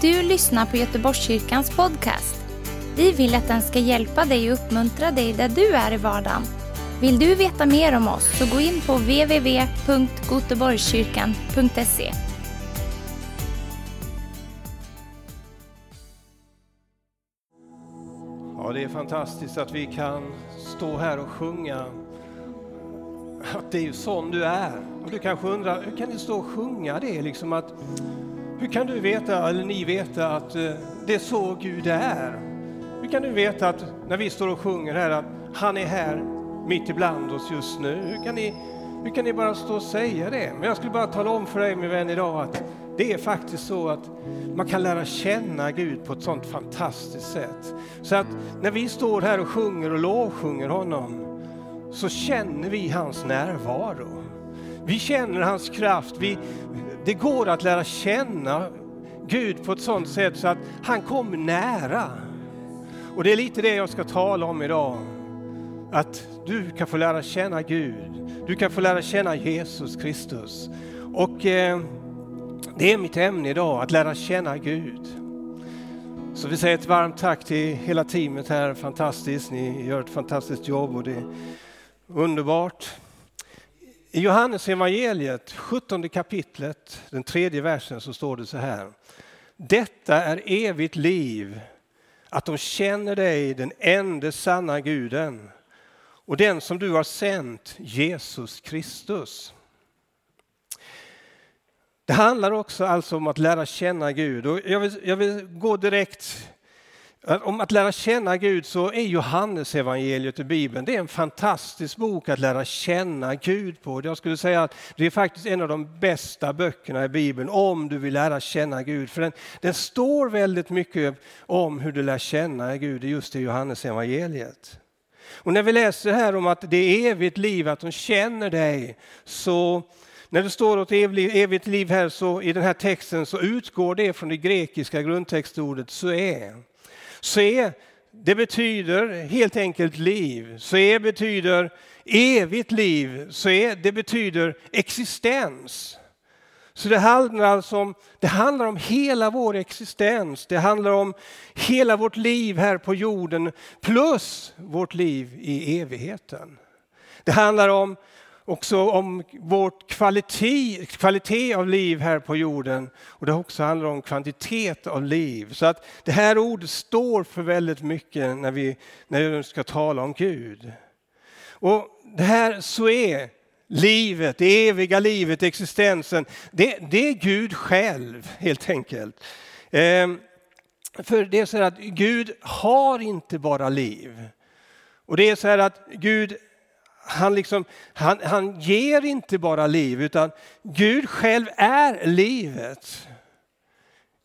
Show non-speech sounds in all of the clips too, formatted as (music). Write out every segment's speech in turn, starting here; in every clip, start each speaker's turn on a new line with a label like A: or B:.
A: Du lyssnar på Göteborgskyrkans podcast. Vi vill att den ska hjälpa dig och uppmuntra dig där du är i vardagen. Vill du veta mer om oss så gå in på www.goteborgskyrkan.se.
B: Ja, det är fantastiskt att vi kan stå här och sjunga att det är ju sån du är. Och du kanske undrar, hur kan du stå och sjunga det? Liksom att, hur kan du veta, eller ni veta, att eh, det är så Gud är? Hur kan du veta att när vi står och sjunger här att han är här mitt ibland oss just nu? Hur kan ni, hur kan ni bara stå och säga det? Men jag skulle bara tala om för dig min vän idag att det är faktiskt så att man kan lära känna Gud på ett sånt fantastiskt sätt. Så att när vi står här och sjunger och lovsjunger honom så känner vi hans närvaro. Vi känner hans kraft. Vi, det går att lära känna Gud på ett sådant sätt så att han kommer nära. Och det är lite det jag ska tala om idag. Att du kan få lära känna Gud. Du kan få lära känna Jesus Kristus. Och eh, det är mitt ämne idag, att lära känna Gud. Så vi säger ett varmt tack till hela teamet här, fantastiskt. Ni gör ett fantastiskt jobb och det är underbart. I Johannes evangeliet 17 kapitlet, den tredje versen, så står det så här. Detta är evigt liv, att de känner dig, den enda sanna guden och den som du har sänt, Jesus Kristus. Det handlar också alltså om att lära känna Gud. Och jag, vill, jag vill gå direkt om att lära känna Gud så är Johannes evangeliet i Bibeln det är en fantastisk bok att lära känna Gud på. Jag skulle säga att det är faktiskt en av de bästa böckerna i Bibeln om du vill lära känna Gud. För den, den står väldigt mycket om hur du lär känna Gud just i Johannes evangeliet. Och när vi läser här om att det är evigt liv, att de känner dig, så när det står åt evigt liv här så i den här texten så utgår det från det grekiska grundtextordet zoe. Se, det betyder helt enkelt liv. Se betyder evigt liv. Se, det betyder existens. Så det handlar alltså om, det handlar om hela vår existens. Det handlar om hela vårt liv här på jorden plus vårt liv i evigheten. Det handlar om också om vårt kvalitet, kvalitet av liv här på jorden och det också handlar om kvantitet av liv. Så att det här ordet står för väldigt mycket när vi, när vi ska tala om Gud. Och det här så är livet, det eviga livet, existensen, det, det är Gud själv helt enkelt. Ehm, för det är så här att Gud har inte bara liv. Och det är så här att Gud han, liksom, han, han ger inte bara liv utan Gud själv är livet.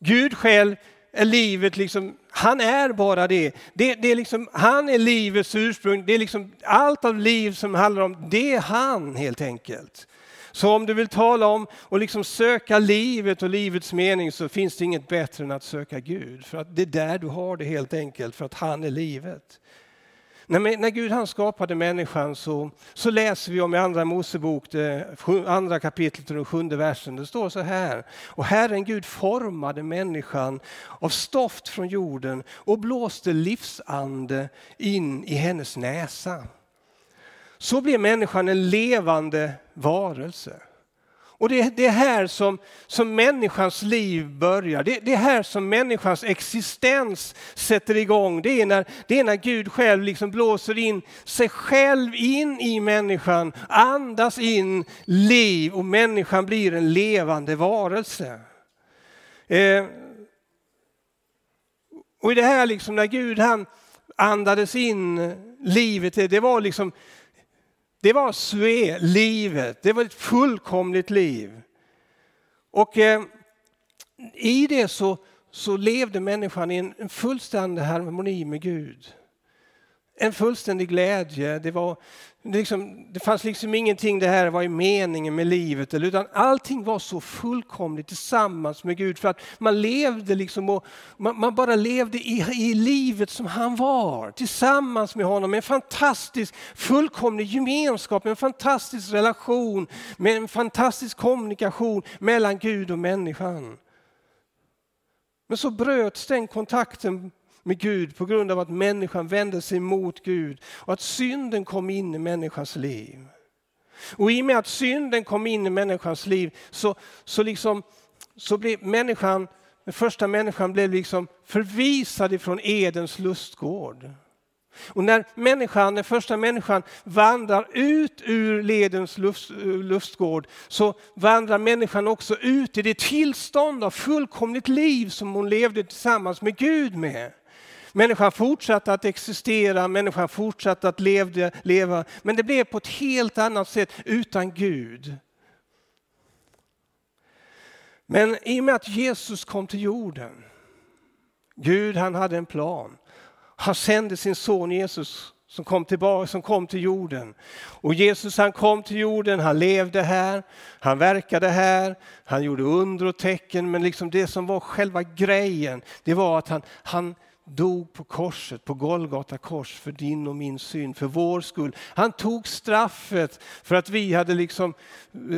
B: Gud själv är livet, liksom, han är bara det. det, det är liksom, han är livets ursprung, det är liksom, allt av liv som handlar om, det är han helt enkelt. Så om du vill tala om och liksom söka livet och livets mening så finns det inget bättre än att söka Gud. För att det är där du har det helt enkelt, för att han är livet. När, när Gud han skapade människan så, så läser vi om i Andra Mosebok, det andra kapitlet och den sjunde versen. Det står så här. Och Herren Gud formade människan av stoft från jorden och blåste livsande in i hennes näsa. Så blev människan en levande varelse. Och det, det är här som, som människans liv börjar. Det, det är här som människans existens sätter igång. Det är när, det är när Gud själv liksom blåser in sig själv in i människan, andas in liv och människan blir en levande varelse. Eh, och i det här liksom när Gud han andades in livet, det var liksom det var Sue, livet. Det var ett fullkomligt liv. Och eh, i det så, så levde människan i en, en fullständig harmoni med Gud. En fullständig glädje. Det, var, det, liksom, det fanns liksom ingenting, det här var i meningen med livet, utan allting var så fullkomligt tillsammans med Gud. För att man levde liksom och man, man, bara levde i, i livet som han var, tillsammans med honom. En fantastisk, fullkomlig gemenskap, en fantastisk relation, med en fantastisk kommunikation mellan Gud och människan. Men så bröts den kontakten med Gud på grund av att människan vände sig mot Gud och att synden kom in i människans liv. Och i och med att synden kom in i människans liv så, så, liksom, så blev människan, den första människan blev liksom förvisad ifrån Edens lustgård. Och när människan, den första människan vandrar ut ur ledens lust, lustgård så vandrar människan också ut i det tillstånd av fullkomligt liv som hon levde tillsammans med Gud med. Människan fortsatte att existera, människan fortsatte att levde, leva, men det blev på ett helt annat sätt utan Gud. Men i och med att Jesus kom till jorden, Gud han hade en plan. Han sände sin son Jesus som kom, tillbaka, som kom till jorden. Och Jesus han kom till jorden, han levde här, han verkade här, han gjorde under och tecken. Men liksom det som var själva grejen, det var att han, han dog på korset, på Golgata kors för din och min synd, för vår skull. Han tog straffet för att vi hade, liksom,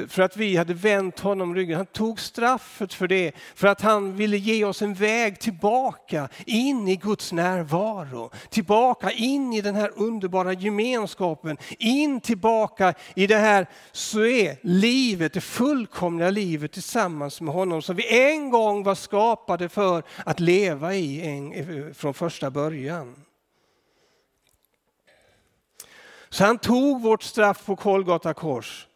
B: för att vi hade vänt honom ryggen. Han tog straffet för det, för att han ville ge oss en väg tillbaka in i Guds närvaro. Tillbaka in i den här underbara gemenskapen, in tillbaka i det här så är livet, det fullkomliga livet tillsammans med honom som vi en gång var skapade för att leva i en, från första början. Så han tog vårt straff på Kolgata kors.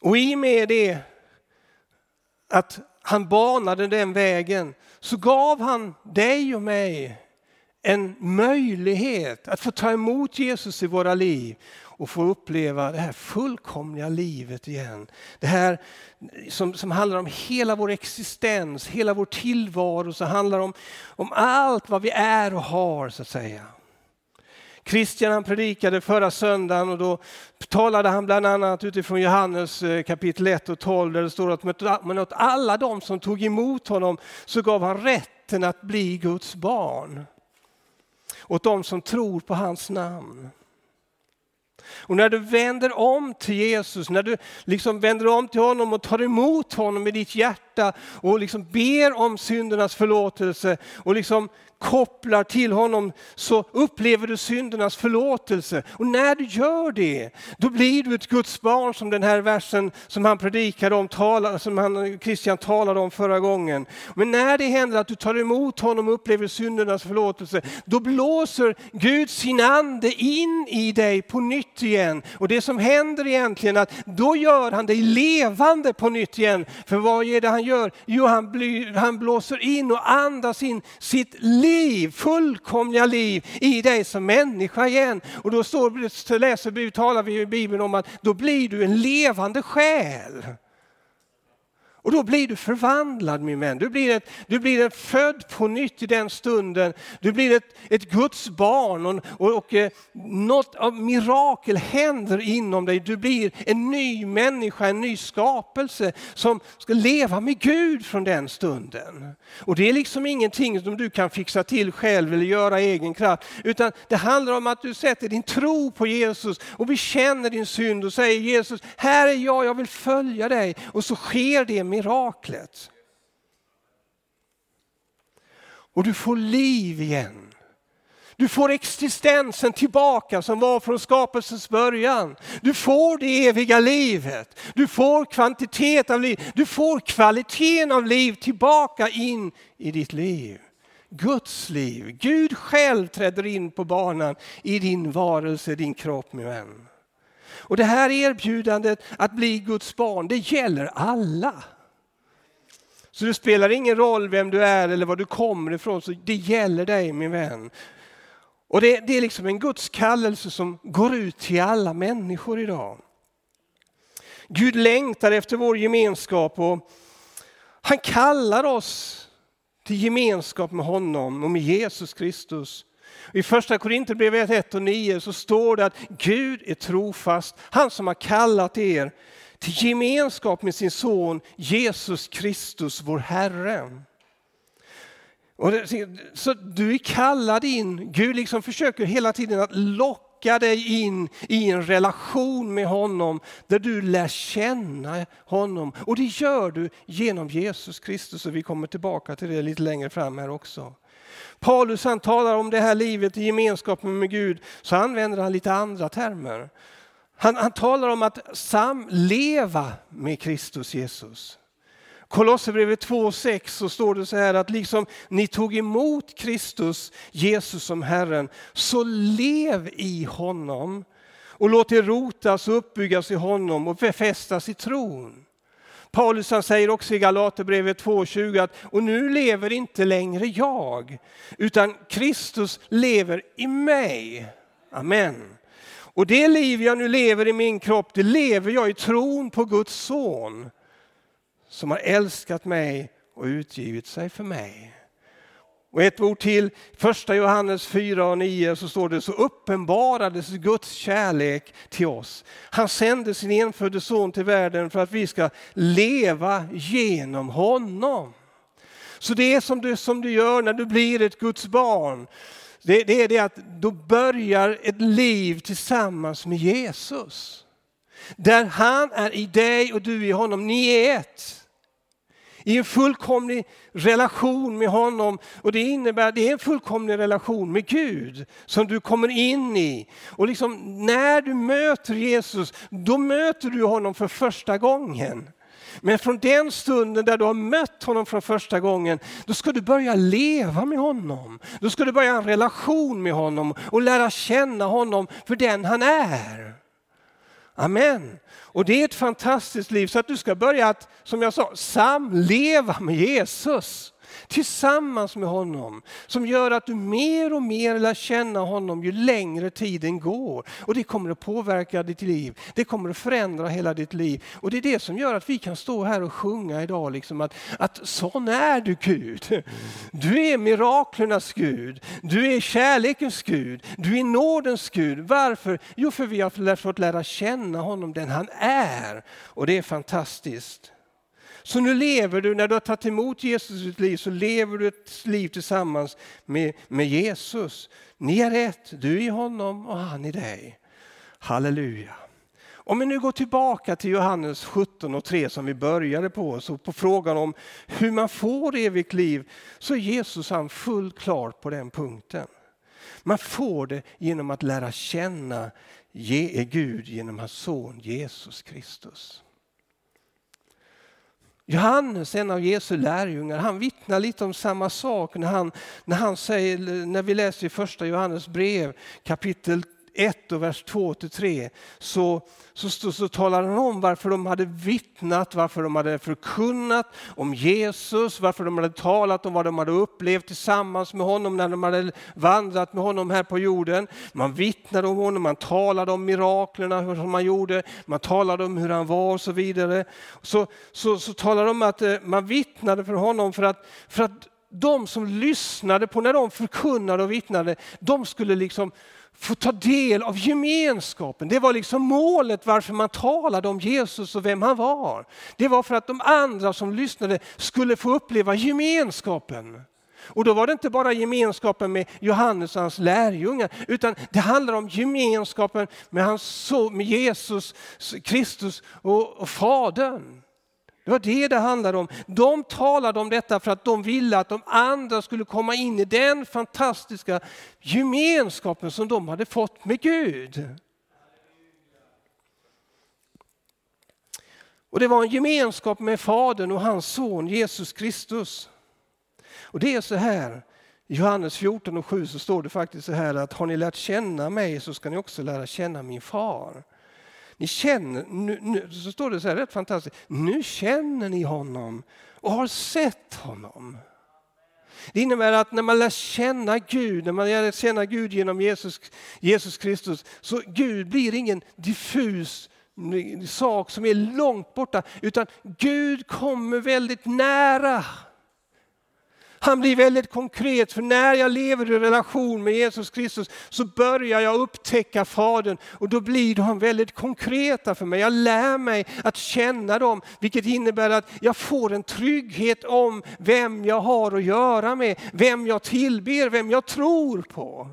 B: Och i och med det att han banade den vägen så gav han dig och mig en möjlighet att få ta emot Jesus i våra liv och få uppleva det här fullkomliga livet igen. Det här som, som handlar om hela vår existens, hela vår tillvaro, som handlar om, om allt vad vi är och har så att säga. Christian han predikade förra söndagen och då talade han bland annat utifrån Johannes eh, kapitel 1 och 12 där det står att men åt alla de som tog emot honom så gav han rätten att bli Guds barn. Åt de som tror på hans namn. Och när du vänder om till Jesus, när du liksom vänder om till honom och tar emot honom i ditt hjärta och liksom ber om syndernas förlåtelse och liksom kopplar till honom så upplever du syndernas förlåtelse. Och när du gör det, då blir du ett Guds barn som den här versen som han predikade om, som han, Christian talade om förra gången. Men när det händer att du tar emot honom och upplever syndernas förlåtelse, då blåser Gud sin ande in i dig på nytt igen. Och det som händer egentligen är att då gör han dig levande på nytt igen. För vad är det han gör? Jo, han, blir, han blåser in och andas in sitt liv liv, fullkomliga liv i dig som människa igen. Och då står, läser vi, talar vi i Bibeln om att då blir du en levande själ. Och då blir du förvandlad min vän. Du blir, ett, du blir ett född på nytt i den stunden. Du blir ett, ett Guds barn och, och, och eh, något av mirakel händer inom dig. Du blir en ny människa, en ny skapelse som ska leva med Gud från den stunden. Och det är liksom ingenting som du kan fixa till själv eller göra egen kraft. Utan det handlar om att du sätter din tro på Jesus och bekänner din synd och säger Jesus, här är jag, jag vill följa dig. Och så sker det miraklet. Och du får liv igen. Du får existensen tillbaka som var från skapelsens början. Du får det eviga livet. Du får kvantitet av liv. Du får kvaliteten av liv tillbaka in i ditt liv. Guds liv. Gud själv träder in på banan i din varelse, din kropp min vän. Och det här erbjudandet att bli Guds barn, det gäller alla. Så det spelar ingen roll vem du är eller var du kommer ifrån, så det gäller dig min vän. Och det, det är liksom en Guds kallelse som går ut till alla människor idag. Gud längtar efter vår gemenskap och han kallar oss till gemenskap med honom och med Jesus Kristus. I första Korinthierbrevet 1 och 9 så står det att Gud är trofast, han som har kallat er till gemenskap med sin son Jesus Kristus, vår Herre. Och det, så du är kallad in, Gud liksom försöker hela tiden att locka locka dig in i en relation med honom där du lär känna honom. Och det gör du genom Jesus Kristus och vi kommer tillbaka till det lite längre fram här också. Paulus han talar om det här livet i gemenskapen med Gud så använder han lite andra termer. Han, han talar om att samleva med Kristus Jesus. Kolosserbrevet 2.6 så står det så här att liksom ni tog emot Kristus, Jesus som Herren, så lev i honom och låt er rotas och uppbyggas i honom och befästas i tron. Paulus han säger också i Galaterbrevet 2.20 att och nu lever inte längre jag, utan Kristus lever i mig. Amen. Och det liv jag nu lever i min kropp, det lever jag i tron på Guds son som har älskat mig och utgivit sig för mig. Och ett ord till, första Johannes 4 och 9 så står det så uppenbarades Guds kärlek till oss. Han sände sin enfödde son till världen för att vi ska leva genom honom. Så det är som du, som du gör när du blir ett Guds barn. Det, det är det att då börjar ett liv tillsammans med Jesus. Där han är i dig och du i honom, ni är ett i en fullkomlig relation med honom. Och det innebär det är en fullkomlig relation med Gud som du kommer in i. Och liksom, när du möter Jesus, då möter du honom för första gången. Men från den stunden där du har mött honom för första gången, då ska du börja leva med honom. Då ska du börja en relation med honom och lära känna honom för den han är. Amen. Och det är ett fantastiskt liv så att du ska börja att, som jag sa, samleva med Jesus tillsammans med honom som gör att du mer och mer lär känna honom ju längre tiden går. Och det kommer att påverka ditt liv. Det kommer att förändra hela ditt liv. Och det är det som gör att vi kan stå här och sjunga idag liksom att, att sån är du Gud. Du är miraklernas Gud. Du är kärlekens Gud. Du är nådens Gud. Varför? Jo, för vi har fått lära känna honom den han är. Och det är fantastiskt. Så nu lever du, när du har tagit emot Jesus i ditt liv, så lever du ett liv tillsammans med, med Jesus. Ni är ett, du i honom och han i dig. Halleluja. Om vi nu går tillbaka till Johannes 17 och 3 som vi började på, så på frågan om hur man får evigt liv, så är Jesus han fullt klar på den punkten. Man får det genom att lära känna Gud genom hans son Jesus Kristus. Johannes, en av Jesu lärjungar, han vittnar lite om samma sak när, han, när, han säger, när vi läser i första Johannes brev kapitel 1 och vers 2 till 3, så, så, så, så talar han om varför de hade vittnat, varför de hade förkunnat om Jesus, varför de hade talat om vad de hade upplevt tillsammans med honom när de hade vandrat med honom här på jorden. Man vittnade om honom, man talade om miraklerna som han gjorde, man talade om hur han var och så vidare. Så, så, så talar de om att eh, man vittnade för honom för att, för att de som lyssnade på när de förkunnade och vittnade, de skulle liksom få ta del av gemenskapen. Det var liksom målet varför man talade om Jesus och vem han var. Det var för att de andra som lyssnade skulle få uppleva gemenskapen. Och då var det inte bara gemenskapen med Johannes och hans lärjungar, utan det handlar om gemenskapen med, hans, med Jesus Kristus och, och Fadern. Det var det det handlade om. De talade om detta för att de ville att de andra skulle komma in i den fantastiska gemenskapen som de hade fått med Gud. Och Det var en gemenskap med Fadern och hans son Jesus Kristus. Och det är så här, i Johannes 14 och 7 så står det faktiskt så här att har ni lärt känna mig så ska ni också lära känna min far. Ni känner, nu, nu, så står det så här rätt fantastiskt, nu känner ni honom och har sett honom. Det innebär att när man lär känna Gud, när man lär känna Gud genom Jesus, Jesus Kristus, så Gud blir ingen diffus sak som är långt borta, utan Gud kommer väldigt nära. Han blir väldigt konkret, för när jag lever i relation med Jesus Kristus så börjar jag upptäcka Fadern och då blir de väldigt konkreta för mig. Jag lär mig att känna dem, vilket innebär att jag får en trygghet om vem jag har att göra med, vem jag tillber, vem jag tror på.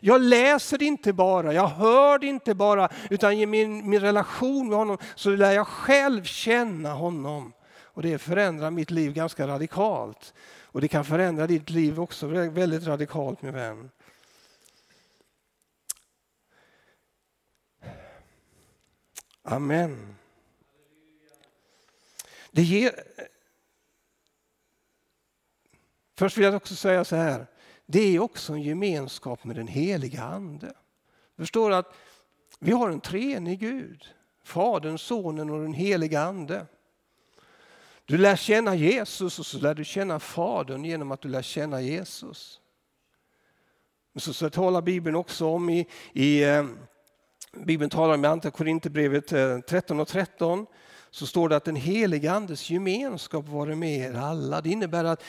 B: Jag läser det inte bara, jag hör det inte bara, utan i min, min relation med honom så lär jag själv känna honom. Och det förändrar mitt liv ganska radikalt. Och det kan förändra ditt liv också väldigt radikalt min vän. Amen. Det ger... Först vill jag också säga så här. Det är också en gemenskap med den heliga Ande. Förstår att vi har en treenig Gud. Fadern, Sonen och den heliga Ande. Du lär känna Jesus och så lär du känna Fadern genom att du lär känna Jesus. Så, så talar Bibeln också om i, i eh, Bibeln talar om i Andra Korinthierbrevet eh, 13 och 13 så står det att den helige Andes gemenskap vare med er alla. Det innebär att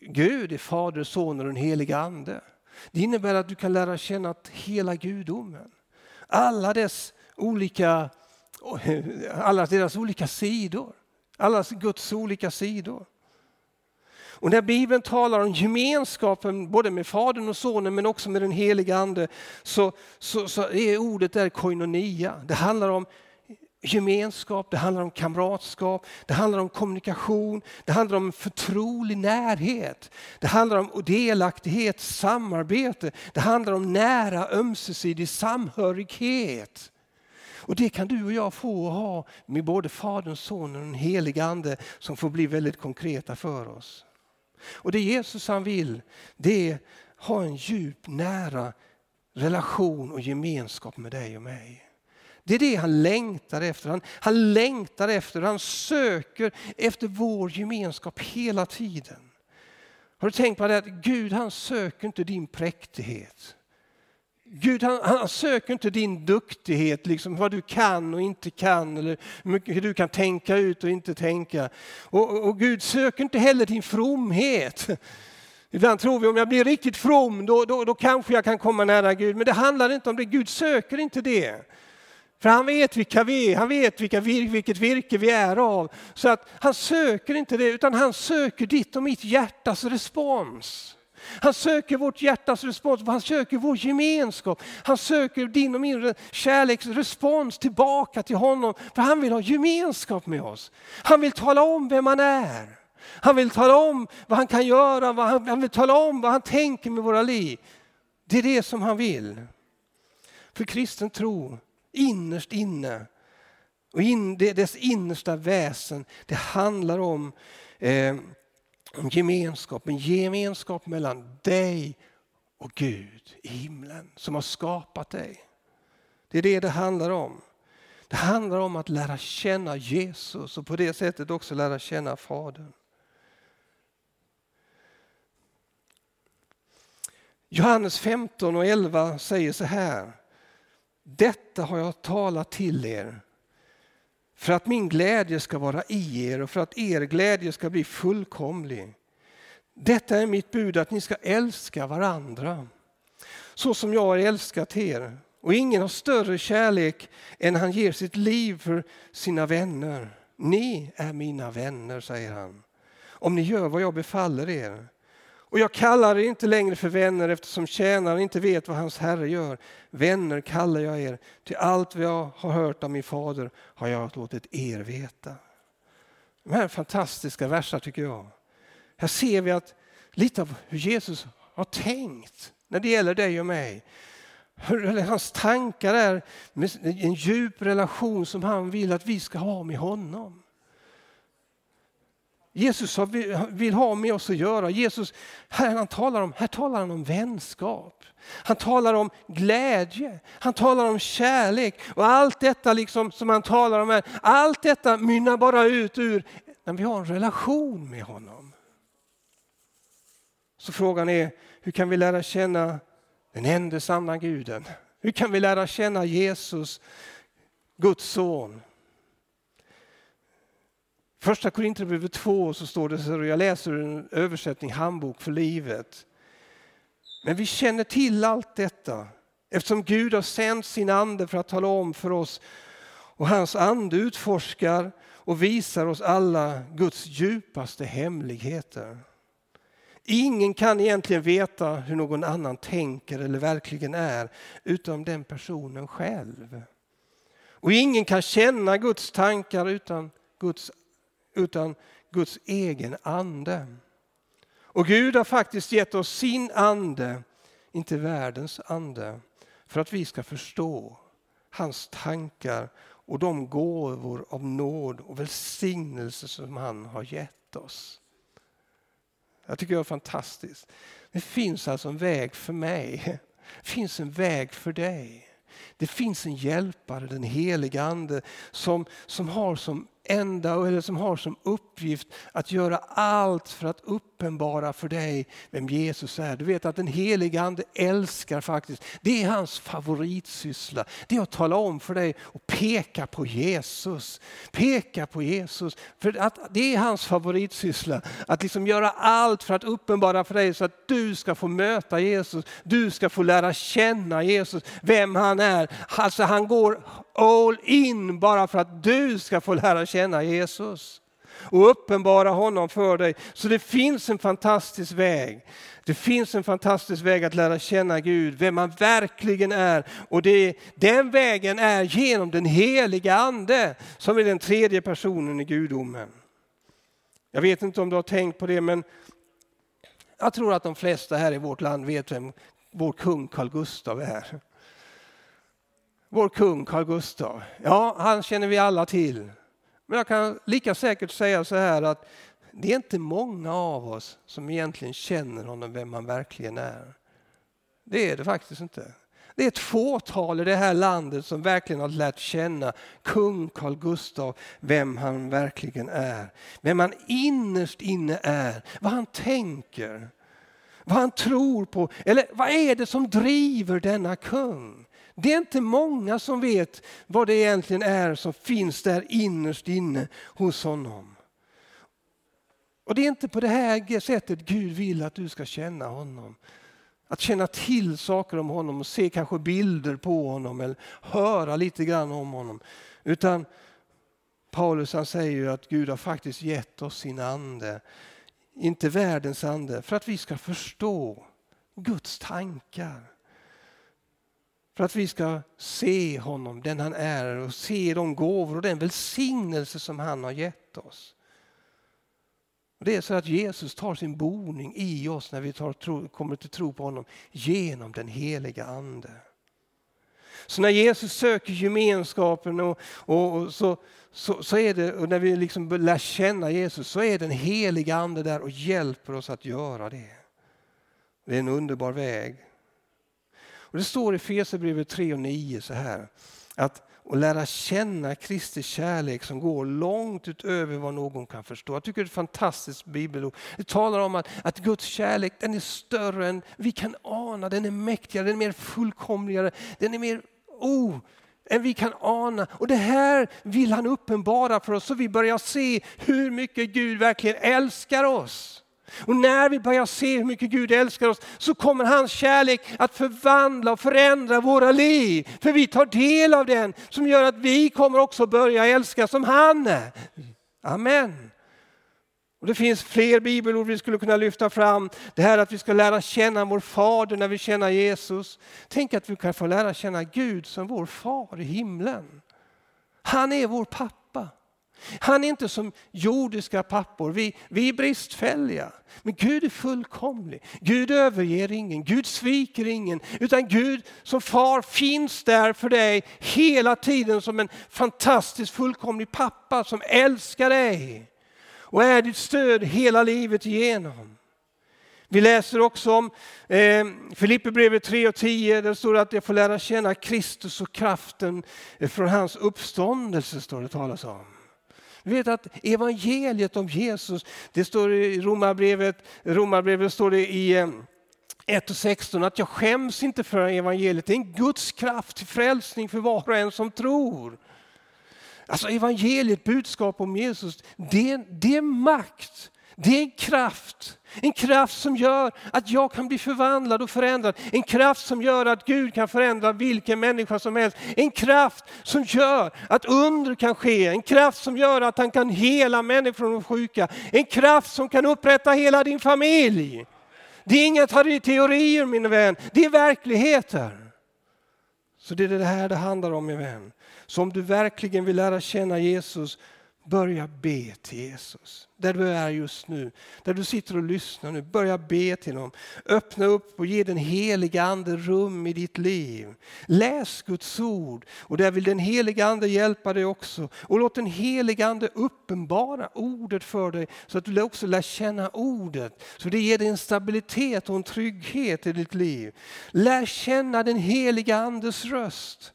B: Gud är Fader, Son och den helige Ande. Det innebär att du kan lära känna hela gudomen. Alla dess olika, (laughs) alla deras olika sidor. Alla Guds olika sidor. Och när Bibeln talar om gemenskapen både med Fadern och Sonen men också med den heliga Ande så, så, så är ordet där koinonia. Det handlar om gemenskap, det handlar om kamratskap, det handlar om kommunikation, det handlar om förtrolig närhet. Det handlar om delaktighet, samarbete, det handlar om nära ömsesidig samhörighet. Och det kan du och jag få och ha med både Fadern, Sonen och den helige Ande som får bli väldigt konkreta för oss. Och det Jesus han vill, det är ha en djup, nära relation och gemenskap med dig och mig. Det är det han längtar efter. Han, han längtar efter, han söker efter vår gemenskap hela tiden. Har du tänkt på det att Gud han söker inte din präktighet. Gud han, han, söker inte din duktighet, liksom vad du kan och inte kan, eller hur du kan tänka ut och inte tänka. Och, och Gud söker inte heller din fromhet. Ibland tror vi om jag blir riktigt from, då, då, då kanske jag kan komma nära Gud. Men det handlar inte om det, Gud söker inte det. För han vet vilka vi är, han vet vilka, vilket virke vi är av. Så att han söker inte det, utan han söker ditt och mitt hjärtas respons. Han söker vårt hjärtas respons, han söker vår gemenskap. Han söker din och min kärleksrespons tillbaka till honom. För han vill ha gemenskap med oss. Han vill tala om vem han är. Han vill tala om vad han kan göra, vad han, han vill tala om vad han tänker med våra liv. Det är det som han vill. För kristen tro, innerst inne, och in, dess innersta väsen, det handlar om eh, om gemenskap, en gemenskap mellan dig och Gud i himlen som har skapat dig. Det är det det handlar om. Det handlar om att lära känna Jesus och på det sättet också lära känna Fadern. Johannes 15 och 11 säger så här. Detta har jag talat till er för att min glädje ska vara i er och för att er glädje ska bli fullkomlig. Detta är mitt bud att ni ska älska varandra så som jag har älskat er. Och ingen har större kärlek än han ger sitt liv för sina vänner. Ni är mina vänner, säger han, om ni gör vad jag befaller er. Och jag kallar er inte längre för vänner eftersom tjänaren inte vet vad hans herre gör. Vänner kallar jag er, till allt vad jag har hört av min fader har jag låtit er veta. De här fantastiska verser tycker jag. Här ser vi att lite av hur Jesus har tänkt när det gäller dig och mig. Hur hans tankar är med en djup relation som han vill att vi ska ha med honom. Jesus vill ha med oss att göra. Jesus, här, han talar om, här talar han om vänskap. Han talar om glädje, han talar om kärlek och allt detta liksom som han talar om här, allt detta mynnar bara ut ur när vi har en relation med honom. Så frågan är, hur kan vi lära känna den enda sanna guden? Hur kan vi lära känna Jesus, Guds son? Första Korinthierbrevet 2 så står det så här, jag läser en översättning, handbok för livet. Men vi känner till allt detta eftersom Gud har sänt sin ande för att tala om för oss och hans ande utforskar och visar oss alla Guds djupaste hemligheter. Ingen kan egentligen veta hur någon annan tänker eller verkligen är utom den personen själv. Och ingen kan känna Guds tankar utan Guds, utan Guds egen ande. Och Gud har faktiskt gett oss sin ande, inte världens ande, för att vi ska förstå hans tankar och de gåvor av nåd och välsignelse som han har gett oss. Jag tycker det är fantastiskt. Det finns alltså en väg för mig. Det finns en väg för dig. Det finns en hjälpare, den heliga Ande, som, som har som enda eller som har som uppgift att göra allt för att uppenbara för dig vem Jesus är. Du vet att den heliga Ande älskar faktiskt, det är hans favoritsyssla. Det är att tala om för dig och peka på Jesus. Peka på Jesus. För att det är hans favoritsyssla. Att liksom göra allt för att uppenbara för dig så att du ska få möta Jesus. Du ska få lära känna Jesus, vem han är. Alltså han går all in bara för att du ska få lära känna Jesus och uppenbara honom för dig. Så det finns en fantastisk väg. Det finns en fantastisk väg att lära känna Gud, vem man verkligen är. Och det, den vägen är genom den heliga Ande som är den tredje personen i gudomen. Jag vet inte om du har tänkt på det men jag tror att de flesta här i vårt land vet vem vår kung Carl Gustaf är. Vår kung Carl Gustaf, ja han känner vi alla till. Men jag kan lika säkert säga så här att det är inte många av oss som egentligen känner honom, vem han verkligen är. Det är det faktiskt inte. Det är ett fåtal i det här landet som verkligen har lärt känna kung Carl Gustaf, vem han verkligen är. Vem han innerst inne är, vad han tänker, vad han tror på. Eller vad är det som driver denna kung? Det är inte många som vet vad det egentligen är som finns där innerst inne hos honom. Och det är inte på det här sättet Gud vill att du ska känna honom. Att känna till saker om honom och se kanske bilder på honom eller höra lite grann om honom. Utan Paulus han säger ju att Gud har faktiskt gett oss sin ande, inte världens ande, för att vi ska förstå Guds tankar. För att vi ska se honom, den han är och se de gåvor och den välsignelse som han har gett oss. Det är så att Jesus tar sin boning i oss när vi tar, tro, kommer till tro på honom genom den heliga Ande. Så när Jesus söker gemenskapen och, och, och så, så, så, är det, och när vi liksom lär känna Jesus så är den heliga Ande där och hjälper oss att göra det. Det är en underbar väg. Och det står i Fesebrevet 3 och 9 så här. Att och lära känna Kristi kärlek som går långt utöver vad någon kan förstå. Jag tycker det är ett fantastiskt bibelord. Det talar om att, att Guds kärlek den är större än vi kan ana. Den är mäktigare, den är mer fullkomligare, den är mer oh, än vi kan ana. Och det här vill han uppenbara för oss så vi börjar se hur mycket Gud verkligen älskar oss. Och när vi börjar se hur mycket Gud älskar oss så kommer hans kärlek att förvandla och förändra våra liv. För vi tar del av den som gör att vi kommer också börja älska som han är. Amen. Och Det finns fler bibelord vi skulle kunna lyfta fram. Det här att vi ska lära känna vår fader när vi känner Jesus. Tänk att vi kan få lära känna Gud som vår far i himlen. Han är vår pappa. Han är inte som jordiska pappor, vi, vi är bristfälliga. Men Gud är fullkomlig. Gud överger ingen, Gud sviker ingen. Utan Gud som far finns där för dig hela tiden som en fantastisk fullkomlig pappa som älskar dig. Och är ditt stöd hela livet igenom. Vi läser också om eh, Filipperbrevet 3 och 10. Där står det att jag får lära känna Kristus och kraften från hans uppståndelse. står det talas om. Vi vet att evangeliet om Jesus, det står i Romarbrevet, Romarbrevet står det i eh, 1 och 16 att jag skäms inte för evangeliet. Det är en Guds kraft till frälsning för var och en som tror. Alltså evangeliet, budskap om Jesus, det, det är makt. Det är en kraft. En kraft som gör att jag kan bli förvandlad och förändrad. En kraft som gör att Gud kan förändra vilken människa som helst. En kraft som gör att under kan ske. En kraft som gör att han kan hela människor och sjuka. En kraft som kan upprätta hela din familj. Det är inga teorier min vän, det är verkligheter. Så det är det här det handlar om min vän. Så om du verkligen vill lära känna Jesus, börja be till Jesus där du är just nu, där du sitter och lyssnar nu. Börja be till honom. Öppna upp och ge den heliga Ande rum i ditt liv. Läs Guds ord och där vill den heliga Ande hjälpa dig också. Och låt den heliga Ande uppenbara ordet för dig så att du också lär känna ordet. Så det ger dig en stabilitet och en trygghet i ditt liv. Lär känna den heliga Andes röst.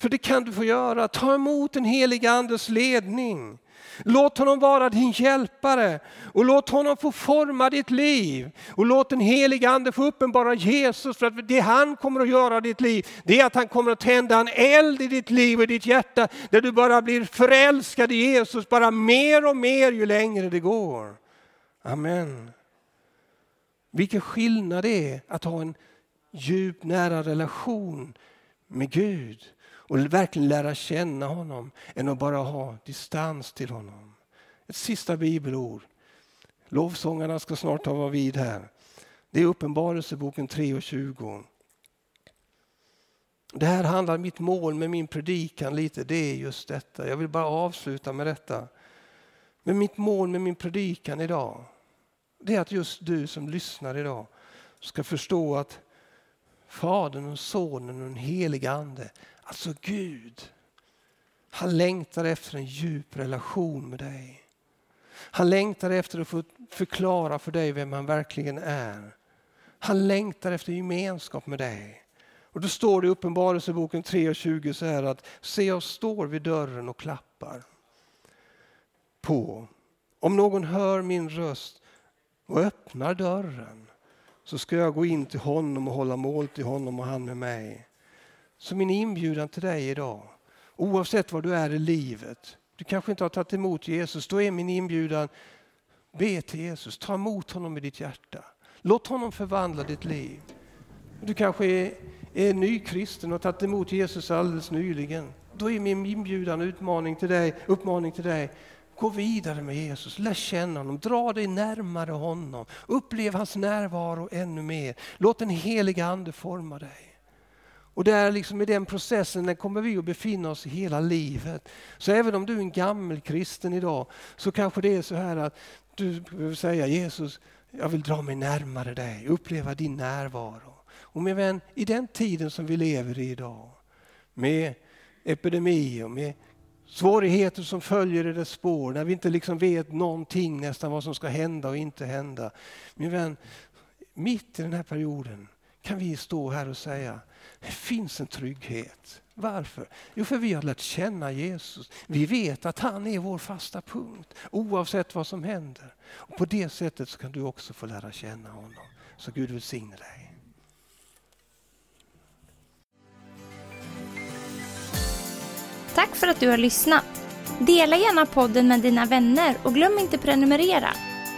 B: För det kan du få göra. Ta emot den heliga Andes ledning. Låt honom vara din hjälpare och låt honom få forma ditt liv. Och låt den heliga Ande få uppenbara Jesus för att det han kommer att göra i ditt liv det är att han kommer att tända en eld i ditt liv och i ditt hjärta där du bara blir förälskad i Jesus bara mer och mer ju längre det går. Amen. Vilken skillnad det är att ha en djup nära relation med Gud och verkligen lära känna honom än att bara ha distans till honom. Ett sista bibelord. Lovsångarna ska snart ta vid här. Det är Uppenbarelseboken 3 och 20. Det här handlar mitt mål med min predikan lite, det är just detta. Jag vill bara avsluta med detta. Men mitt mål med min predikan idag, det är att just du som lyssnar idag ska förstå att Fadern och Sonen och den helige Ande Alltså Gud, han längtar efter en djup relation med dig. Han längtar efter att få förklara för dig vem han verkligen är. Han längtar efter gemenskap med dig. Och då står det i Uppenbarelseboken 3.20 så här att se jag står vid dörren och klappar på. Om någon hör min röst och öppnar dörren så ska jag gå in till honom och hålla mål till honom och han med mig. Så min inbjudan till dig idag, oavsett var du är i livet, du kanske inte har tagit emot Jesus, då är min inbjudan, be till Jesus, ta emot honom i ditt hjärta. Låt honom förvandla ditt liv. Du kanske är, är nykristen och har tagit emot Jesus alldeles nyligen. Då är min inbjudan utmaning till dig, uppmaning till dig, gå vidare med Jesus, lär känna honom, dra dig närmare honom, upplev hans närvaro ännu mer. Låt den heliga Ande forma dig. Och där liksom i den processen den kommer vi att befinna oss hela livet. Så även om du är en gammal kristen idag så kanske det är så här att du behöver säga Jesus, jag vill dra mig närmare dig, uppleva din närvaro. Och min vän, i den tiden som vi lever i idag med epidemi och med svårigheter som följer i dess spår, när vi inte liksom vet någonting nästan vad som ska hända och inte hända. Min vän, mitt i den här perioden kan vi stå här och säga det finns en trygghet. Varför? Jo, för vi har lärt känna Jesus. Vi vet att han är vår fasta punkt oavsett vad som händer. Och På det sättet så kan du också få lära känna honom. Så Gud välsigne dig.
A: Tack för att du har lyssnat. Dela gärna podden med dina vänner och glöm inte prenumerera.